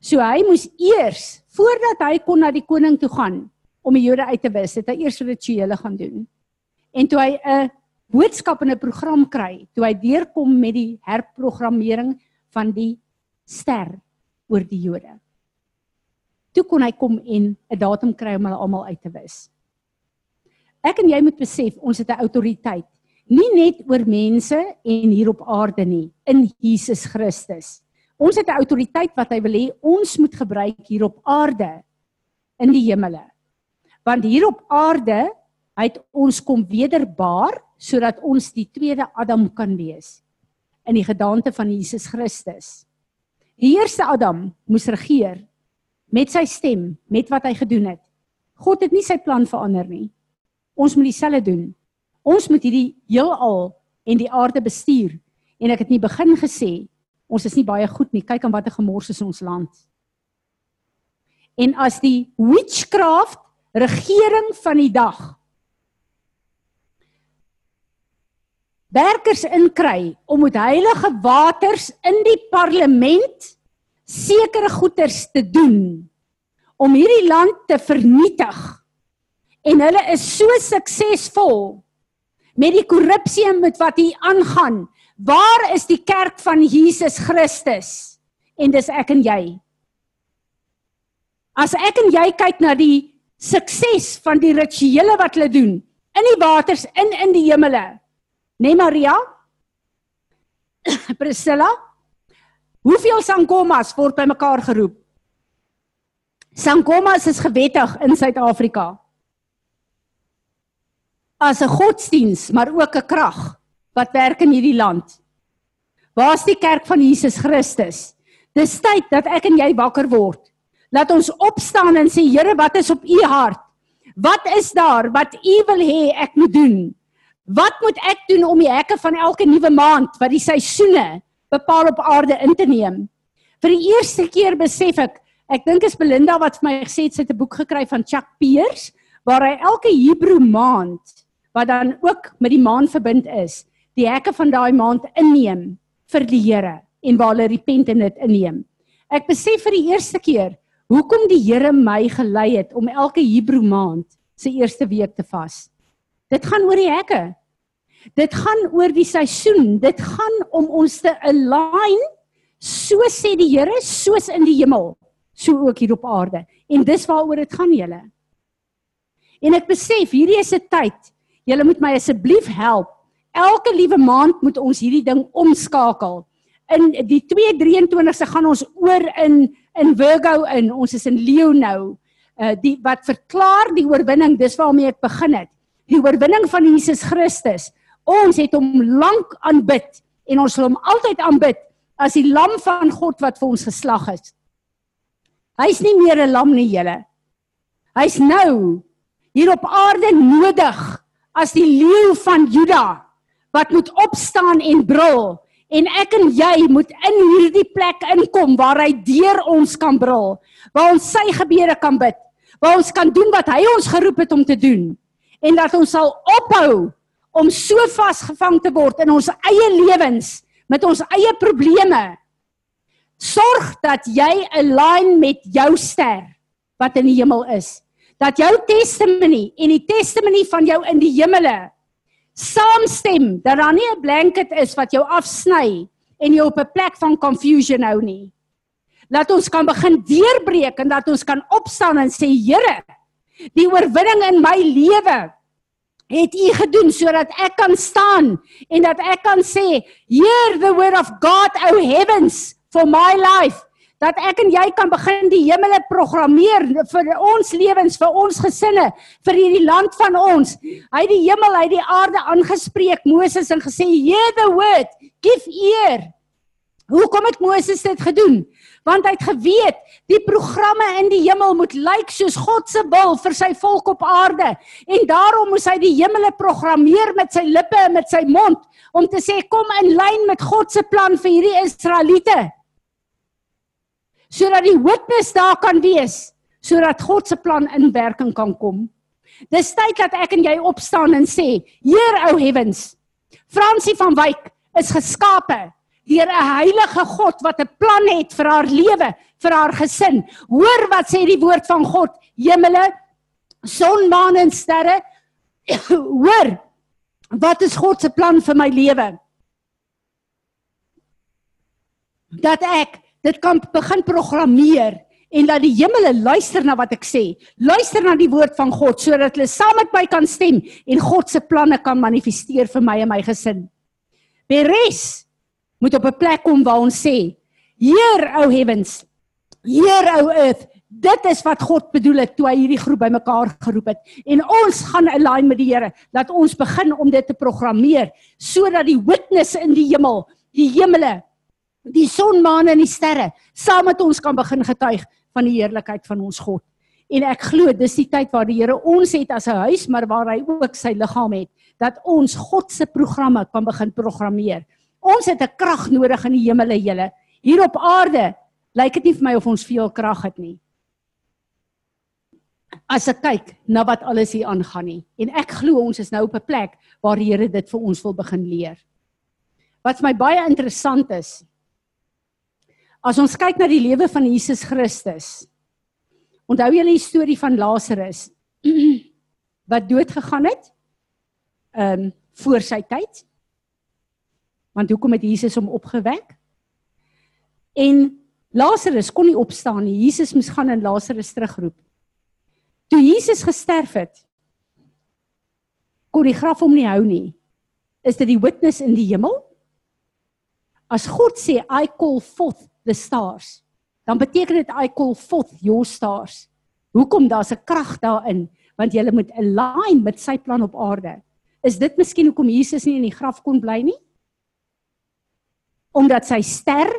So hy moes eers voordat hy kon na die koning toe gaan om die Jode uit te wis, het hy eers rituele gaan doen. En toe hy 'n boodskap en 'n program kry, toe hy deurkom met die herprogrammering van die ster oor die Jode. Toe kon hy kom en 'n datum kry om hulle almal uit te wis. Ek en jy moet besef ons het 'n autoriteit nie net oor mense en hier op aarde nie in Jesus Christus. Ons het 'n autoriteit wat hy wil hê ons moet gebruik hier op aarde in die hemele. Want hier op aarde het ons kom wederbaar sodat ons die tweede Adam kan wees in die gedaante van Jesus Christus. Die eerste Adam moes regeer met sy stem, met wat hy gedoen het. God het nie sy plan verander nie. Ons moet dieselfde doen. Ons moet hierdie heelal en die aarde bestuur. En ek het nie begin gesê ons is nie baie goed nie. Kyk aan watter gemors is ons land. En as die witchcraft regering van die dag werkers inkry om met heilige waters in die parlement sekere goeders te doen om hierdie land te vernietig en hulle is so suksesvol met die korrupsie met wat hier aangaan. Waar is die kerk van Jesus Christus? En dis ek en jy. As ek en jy kyk na die sukses van die rituele wat hulle doen in die waters in in die hemele. Nee Maria? Priscilla? Hoeveel sangomas word bymekaar geroep? Sangomas is gewettig in Suid-Afrika. As 'n godsdiens, maar ook 'n krag wat werk in hierdie land. Waar's die kerk van Jesus Christus? Dis tyd dat ek en jy wakker word. Laat ons opstaan en sê Here, wat is op u hart? Wat is daar wat u wil hê ek moet doen? Wat moet ek doen om die hekke van elke nuwe maand wat die seisoene bepaal op aarde in te neem? Vir die eerste keer besef ek, ek dink is Belinda wat vir my gesê het sy het 'n boek gekry van Chuck Pierce waar hy elke Hebreë maand wat dan ook met die maan verbind is, die hekke van daai maand inneem vir die Here en waar hulle repent en dit inneem. Ek besef vir die eerste keer hoekom die Here my gelei het om elke Hebreë maand se eerste week te vas. Dit gaan oor die hekke. Dit gaan oor die seisoen. Dit gaan om ons te align so sê die Here soos in die hemel, so ook hier op aarde. En dis waaroor dit gaan julle. En ek besef hierdie is 'n tyd. Julle moet my asseblief help. Elke liewe maand moet ons hierdie ding omskakel. In die 223ste gaan ons oor in in Virgo in. Ons is in Leo nou. Uh die wat verklaar die oorwinning, dis waarmee ek begin het. Die oorwinning van Jesus Christus. Ons het hom lank aanbid en ons sal hom altyd aanbid as die lam van God wat vir ons geslag is. Hy's nie meer 'n lam nie, julle. Hy's nou hier op aarde nodig as die leeu van Juda wat moet opstaan en brul en ek en jy moet in hierdie plek inkom waar hy deur ons kan brul, waar ons sy gebede kan bid, waar ons kan doen wat hy ons geroep het om te doen en dat ons sal ophou om so vasgevang te word in ons eie lewens met ons eie probleme. Sorg dat jy align met jou ster wat in die hemel is. Dat jou testimony en die testimony van jou in die hemele saamstem dat daar nie 'n blanket is wat jou afsny en jou op 'n plek van confusion hou nie. Laat ons kan begin deurbreek en dat ons kan opstaan en sê Here, die oorwinning in my lewe het u gedoen sodat ek kan staan en dat ek kan sê hear the word of God o heavens for my life dat ek en jy kan begin die hemele programmeer vir ons lewens, vir ons gesinne, vir hierdie land van ons. Hy het die hemel, hy het die aarde aangespreek Moses en gesê, "Hear the word, give ear." Hoekom het Moses dit gedoen? Want hy het geweet die programme in die hemel moet lyk soos God se wil vir sy volk op aarde en daarom moes hy die hemele programmeer met sy lippe en met sy mond om te sê kom in lyn met God se plan vir hierdie Israeliete sodat die witness daar kan wees sodat God se plan in werking kan kom. Dis tyd dat ek en jy opstaan en sê, Heer ou heavens, Fransie van Wyk is geskape deur 'n heilige God wat 'n plan het vir haar lewe, vir haar gesin. Hoor wat sê die woord van God, hemele, son, maan en sterre. Hoor wat is God se plan vir my lewe? Dat ek dit kan begin programmeer en dat die hemele luister na wat ek sê. Luister na die woord van God sodat hulle saam met my kan stem en God se planne kan manifesteer vir my en my gesin. Beres moet op 'n plek kom waar ons sê, Heer ou heavens, Heer ou earth, dit is wat God bedoel het toe hy hierdie groep bymekaar geroep het en ons gaan align met die Here dat ons begin om dit te programmeer sodat die witness in die hemel, die hemele die son, maan en die sterre saam met ons kan begin getuig van die heerlikheid van ons God. En ek glo dis die tyd waar die Here ons het as 'n huis, maar waar hy ook sy liggaam het, dat ons God se programme kan begin programmeer. Ons het 'n krag nodig in die hemele, julle. Hier op aarde lyk dit nie vir my of ons veel krag het nie. As ek kyk na wat alles hier aangaan nie en ek glo ons is nou op 'n plek waar die Here dit vir ons wil begin leer. Wat vir my baie interessant is, As ons kyk na die lewe van Jesus Christus. Onthou julle die storie van Lazarus wat dood gegaan het? Ehm um, voor sy tyd. Want hoekom het Jesus hom opgewek? En Lazarus kon nie opstaan nie. Jesus moes gaan en Lazarus terugroep. Toe Jesus gesterf het, kon die graf hom nie hou nie. Is dit die witness in die hemel? As God sê I call forth the stars, dan beteken dit I call forth your stars. Hoekom daar's 'n krag daarin? Want jy moet align met sy plan op aarde. Is dit miskien hoekom Jesus nie in die graf kon bly nie? Omdat sy ster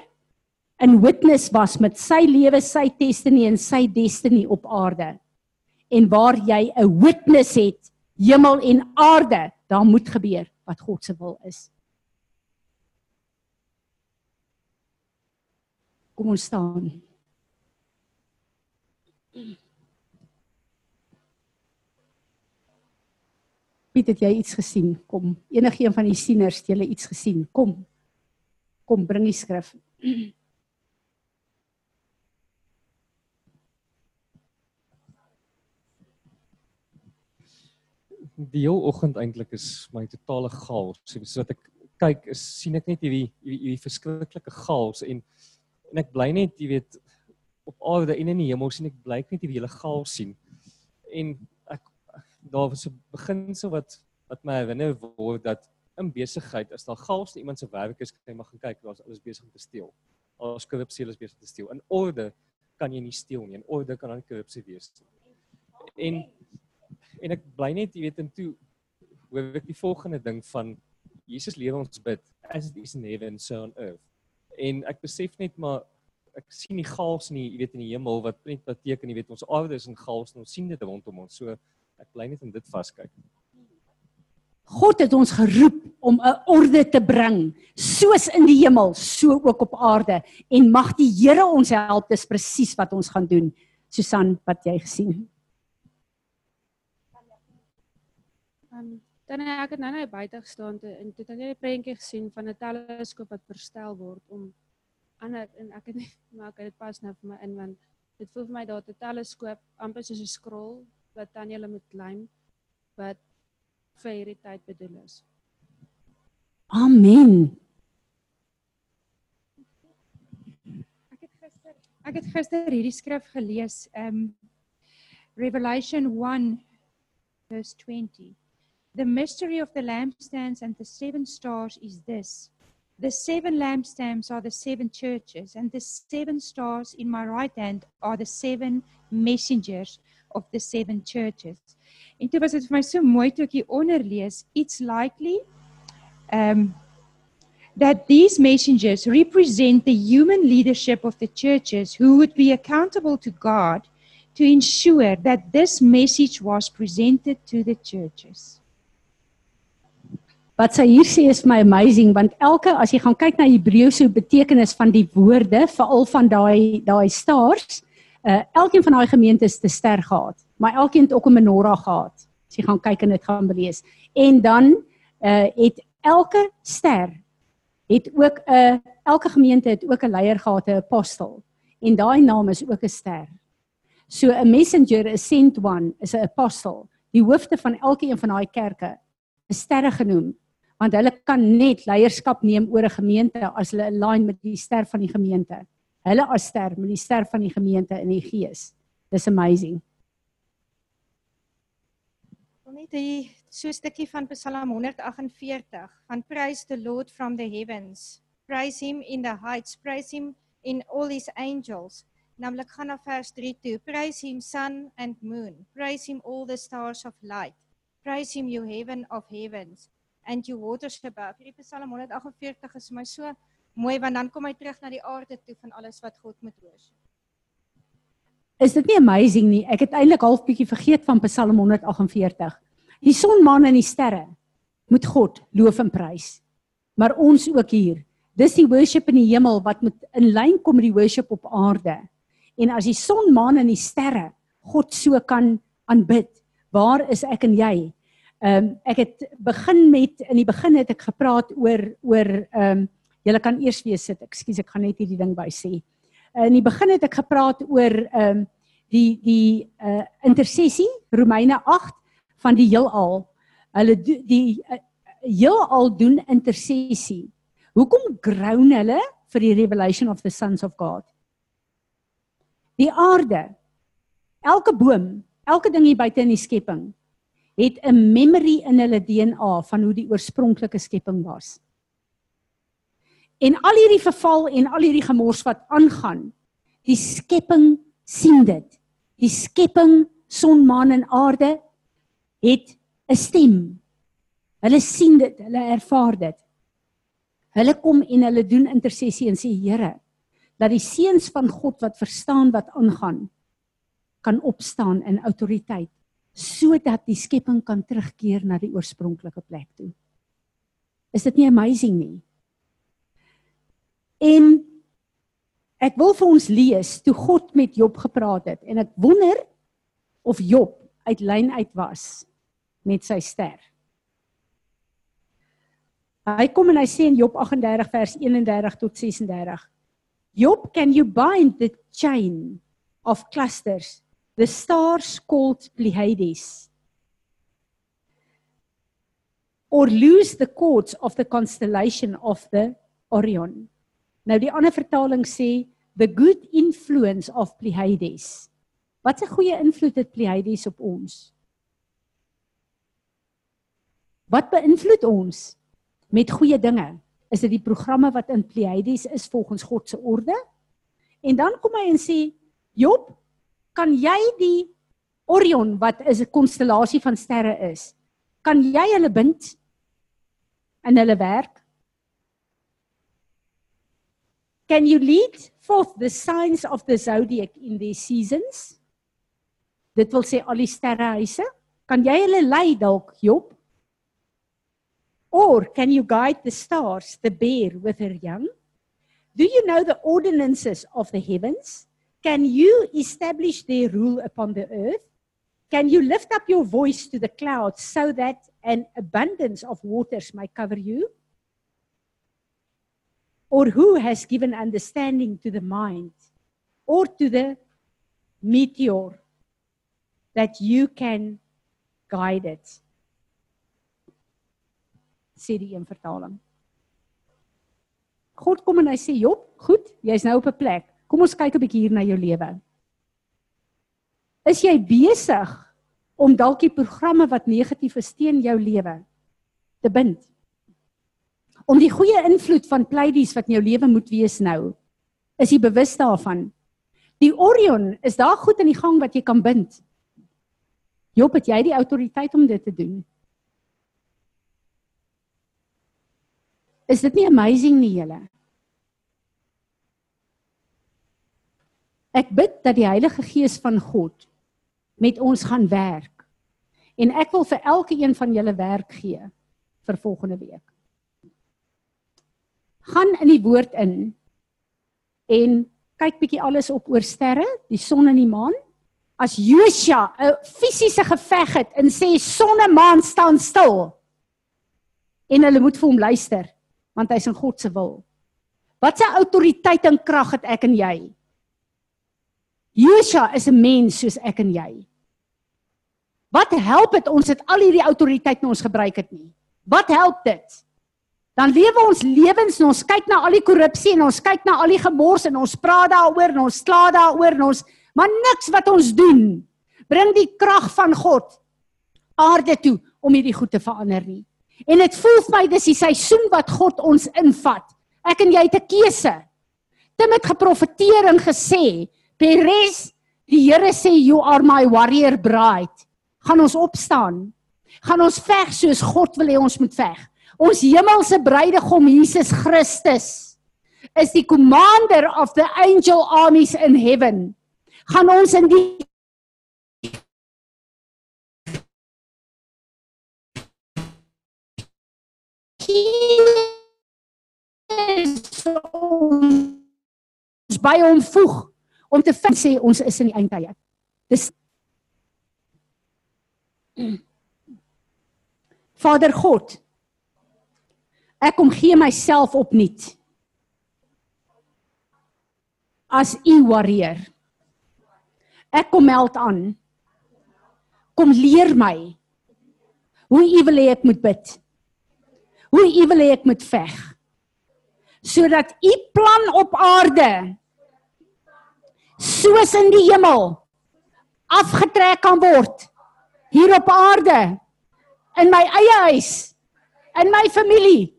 in witness was met sy lewe, sy destiny en sy destiny op aarde. En waar jy 'n witness het, hemel en aarde, daar moet gebeur wat God se wil is. Kom ons staan. Piet, het jy iets gesien? Kom, enige een van die sieners het julle iets gesien? Kom. Kom, bring die skrif. Die hele oggend eintlik is my totale chaos. So wat ek kyk is sien ek net hierdie hierdie verskriklike chaos en en ek bly net, jy weet, op aarde en in die hemel sien ek bly net hierdie hele chaos sien. En ek daar was 'n beginsel wat wat my herinner word dat in besigheid as daar chaos in iemand se werk is, kan jy maar gaan kyk, daar's alles besig om te steel. Alles korrupsie is besig om te steel. In orde kan jy nie steel nie. In orde kan dan korrupsie wees. En en ek bly net, jy weet, en toe hoor ek die volgende ding van Jesus lewe ons bid as it is in heaven so on earth. En ek besef net maar ek sien die chaos nie, jy weet in die hemel wat net beteken, jy weet ons aarde is in chaos en ons sien dit rondom ons. So ek bly net in dit vaskyk. God het ons geroep om 'n orde te bring, soos in die hemel, so ook op aarde en mag die Here ons help, dis presies wat ons gaan doen. Susan, wat jy gesien? Um, dan het ek nou net buite gestaan te, en toe het ek net 'n prentjie gesien van 'n teleskoop wat verstel word om ander en ek het net maak dit pas nou vir my in want dit voel vir my daar 'n teleskoop amper soos 'n scroll wat dan jy moet klim wat vir hierdie tyd bedoel is. Amen. Ek het gister ek het gister hierdie skrif gelees, um Revelation 1 verse 20. The mystery of the lampstands and the seven stars is this. The seven lampstands are the seven churches, and the seven stars in my right hand are the seven messengers of the seven churches. En toe was dit vir my so mooi toe ek hier onder lees, it's likely um that these messengers represent the human leadership of the churches who would be accountable to God to ensure that this message was presented to the churches. Wat sy hier sê is my amazing want elke as jy gaan kyk na Hebreëse betekenis van die woorde, veral van daai daai stars, uh elkeen van daai gemeentes te ster gehad, maar elkeen het ook 'n menorah gehad. As jy gaan kyk en dit gaan lees. En dan uh het elke ster het ook 'n uh, elke gemeente het ook 'n leier gehad, 'n apostel. En daai naam is ook 'n ster. So 'n messenger, 'n sent one, is 'n apostel. Die hoofde van elkeen van daai kerke is sterre genoem want hulle kan net leierskap neem oor 'n gemeente as hulle align met die ster van die gemeente. Hulle as ster met die ster van die gemeente in die gees. Dis amazing. Wil net hier so 'n stukkie van Psalm 148 van praise the Lord from the heavens. Praise him in the heights, praise him in all his angels. Naamlik gaan na vers 3 toe. Praise him sun and moon. Praise him all the stars of light. Praise him you heaven of heavens and you waters above. Hierdie Psalm 148 is vir my so mooi want dan kom hy terug na die aarde toe van alles wat God moet worship. Is dit nie amazing nie? Ek het eintlik half bietjie vergeet van Psalm 148. Die son, maan en die sterre moet God loof en prys. Maar ons ook hier. Dis die worship in die hemel wat moet in lyn kom met die worship op aarde. En as die son, maan en die sterre God so kan aanbid, waar is ek en jy? Ehm um, ek het begin met in die begin het ek gepraat oor oor ehm um, julle kan eers weer sit. Ekskuus, ek gaan net hierdie ding by sê. In die begin het ek gepraat oor ehm um, die die uh intersessie Romeine 8 van die heelal. Hulle die uh, heelal doen intersessie. Hoekom groan hulle vir die revelation of the sons of God? Die aarde, elke boom, elke ding hier buite in die skepping het 'n memory in hulle DNA van hoe die oorspronklike skepping was. En al hierdie verval en al hierdie gemors wat aangaan, die skepping sien dit. Die skepping, son, maan en aarde het 'n stem. Hulle sien dit, hulle ervaar dit. Hulle kom en hulle doen intersessie en sê Here, dat die seuns van God wat verstaan wat aangaan kan opstaan in autoriteit sodat die skepping kan terugkeer na die oorspronklike plek toe. Is dit nie amazing nie? En ek wil vir ons lees toe God met Job gepraat het en ek wonder of Job uit lyn uit was met sy ster. Hy kom en hy sê in Job 38 vers 31 tot 36. Job, can you bind the chain of clusters, the stars called Pleiades? Or loose the cords of the constellation of the Orion? Nou die ander vertaling sê the good influence of Pleiades. Wat 'n goeie invloed het Pleiades op ons? Wat beïnvloed ons? met goeie dinge. Is dit die programme wat in Pleiades is volgens God se orde? En dan kom hy en sê, Job, kan jy die Orion wat is 'n konstellasie van sterre is, kan jy hulle bind in hulle werk? Can you lead forth the signs of the zodiac in these seasons? Dit wil sê al die sterrehuise, kan jy hulle lei dalk Job? Or can you guide the stars, the bear with her young? Do you know the ordinances of the heavens? Can you establish their rule upon the earth? Can you lift up your voice to the clouds so that an abundance of waters may cover you? Or who has given understanding to the mind or to the meteor that you can guide it? sê die een vertaling. God kom en hy sê Job, goed, jy's nou op 'n plek. Kom ons kyk 'n bietjie hier na jou lewe. Is jy besig om dalk die programme wat negatief is teen jou lewe te bind? Om die goeie invloed van Pleiades wat in jou lewe moet wees nou, is jy bewus daarvan? Die Orion is daar goed in die gang wat jy kan bind. Job, het jy die autoriteit om dit te doen? Is dit nie amazing nie julle? Ek bid dat die Heilige Gees van God met ons gaan werk. En ek wil vir elke een van julle werk gee vir volgende week. Gaan in die woord in en kyk bietjie alles op oor sterre, die son en die maan. As Josua 'n fisiese geveg het en sê son en maan staan stil en hulle moet vir hom luister, want hy's in God se wil. Wat se autoriteit en krag het ek en jy? Josua is 'n mens soos ek en jy. Wat help dit ons het al hierdie autoriteit in ons gebruik het nie? Wat help dit? Dan lewe ons lewens en ons kyk na al die korrupsie en ons kyk na al die gemors en ons praat daaroor en ons kla daaroor en ons maar niks wat ons doen bring die krag van God aarde toe om hierdie goed te verander nie. En dit voel vir my dis die seisoen wat God ons invat. Ek en jy het 'n keuse. Tim het geprofeteer en gesê, "Peres, die Here sê you are my warrior bride." Gaan ons opstaan? Gaan ons veg soos God wil hê ons moet veg? Ons hemelse bruidegom Jesus Christus is die commander of the angel armies in heaven. Gaan ons in die ons by hom voeg om te vind sê ons is in die eindtye. Dis Vader God. Ek kom gee myself opnuut. As u warrior. Ek kom meld aan. Kom leer my hoe u wil hê ek moet bid hoe u wil hê ek moet veg. Sodat u plan op aarde soos in die hemel afgetrek kan word hier op aarde in my eie huis in my familie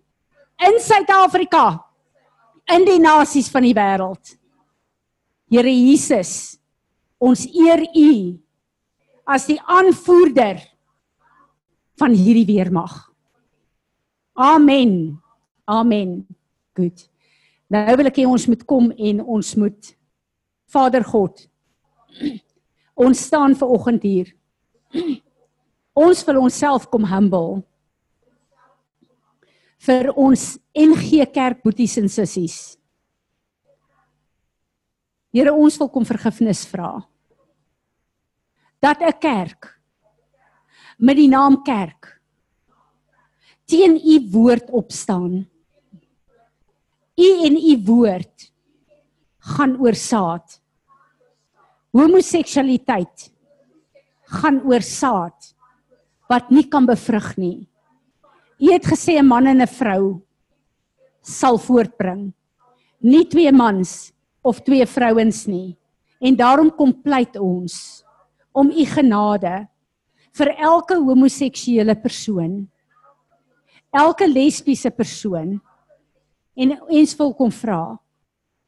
in Suid-Afrika in die nasies van die wêreld. Here Jesus, ons eer U as die aanvoerder van hierdie weermag. Amen. Amen. Goed. Nou wil ek hê ons moet kom en ons moet Vader God ons staan ver oggend hier. Ons wil onsself kom humble vir ons NG Kerk boeties en sissies. Here ons wil kom vergifnis vra. Dat 'n kerk met die naam kerk teen u woord opstaan. U en u woord gaan oor saad. Homoseksualiteit gaan oor saad wat nie kan bevrug nie. U het gesê 'n man en 'n vrou sal voortbring. Nie twee mans of twee vrouens nie. En daarom kom pleit ons om u genade vir elke homoseksuele persoon. Elke lesbiese persoon. En ons wil kom vra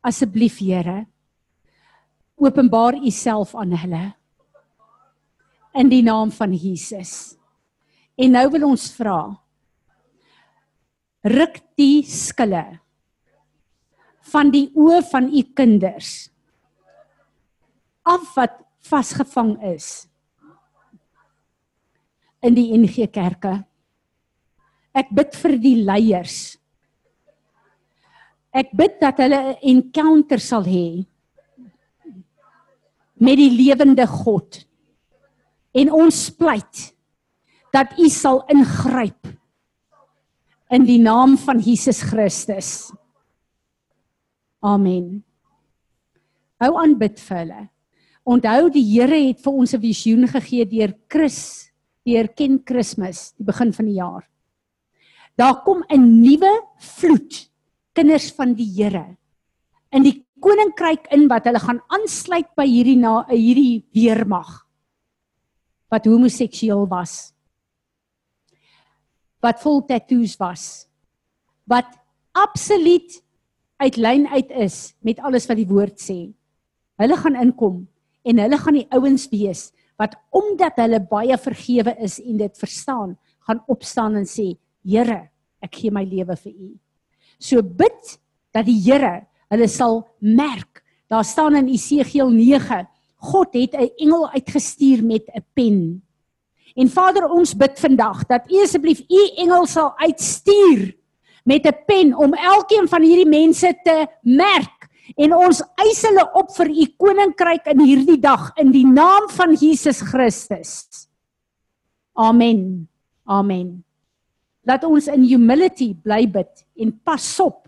asseblief Here openbaar u self aan hulle in die naam van Jesus. En nou wil ons vra ruk die skille van die oë van u kinders af wat vasgevang is in die NG kerke. Ek bid vir die leiers. Ek bid dat hulle 'n encounter sal hê met die lewende God. En ons pleit dat U sal ingryp in die naam van Jesus Christus. Amen. Hou aan bid vir hulle. Onthou die Here het vir ons 'n visioen gegee deur Chris, deur Ken Kersfees, die begin van die jaar. Daar kom 'n nuwe vloed kinders van die Here in die koninkryk in wat hulle gaan aansluit by hierdie na hierdie weermag wat homoseksueel was wat vol tattoos was wat absoluut uit lyn uit is met alles wat die woord sê. Hulle gaan inkom en hulle gaan die ouens wees wat omdat hulle baie vergewe is en dit verstaan, gaan opstaan en sê, Here, ek gee my lewe vir U. So bid dat die Here hulle sal merk. Daar staan in Esegiel 9, God het 'n engel uitgestuur met 'n pen En Vader, ons bid vandag dat U asseblief U engel sal uitstuur met 'n pen om elkeen van hierdie mense te merk en ons eis hulle op vir U koninkryk in hierdie dag in die naam van Jesus Christus. Amen. Amen. Laat ons in humility bly bid en pas op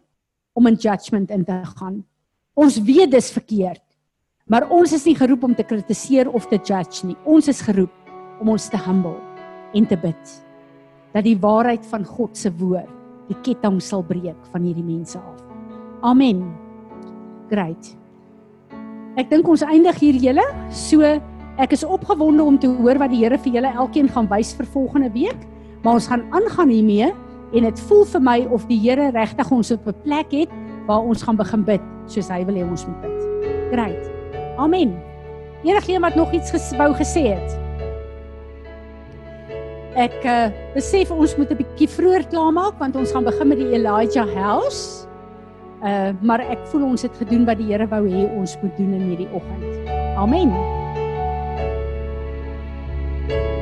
om in judgment in te gaan. Ons weet dis verkeerd. Maar ons is nie geroep om te kritiseer of te judge nie. Ons is geroep om ons te humble en te bid dat die waarheid van God se woord die ketting sal breek van hierdie mense af. Amen. Great. Ek dink ons eindig hier julle. So ek is opgewonde om te hoor wat die Here vir julle elkeen gaan wys vir volgende week, maar ons gaan aangaan hiermee en dit voel vir my of die Here regtig ons op 'n plek het waar ons gaan begin bid soos hy wil hê ons moet bid. Great. Amen. Enigeen wat nog iets gesbou gesê het. Ek uh, besef ons moet 'n bietjie vroeër klaarmaak want ons gaan begin met die Elijah House. Uh maar ek voel ons het gedoen wat die Here wou hê ons moet doen in hierdie oggend. Amen. thank you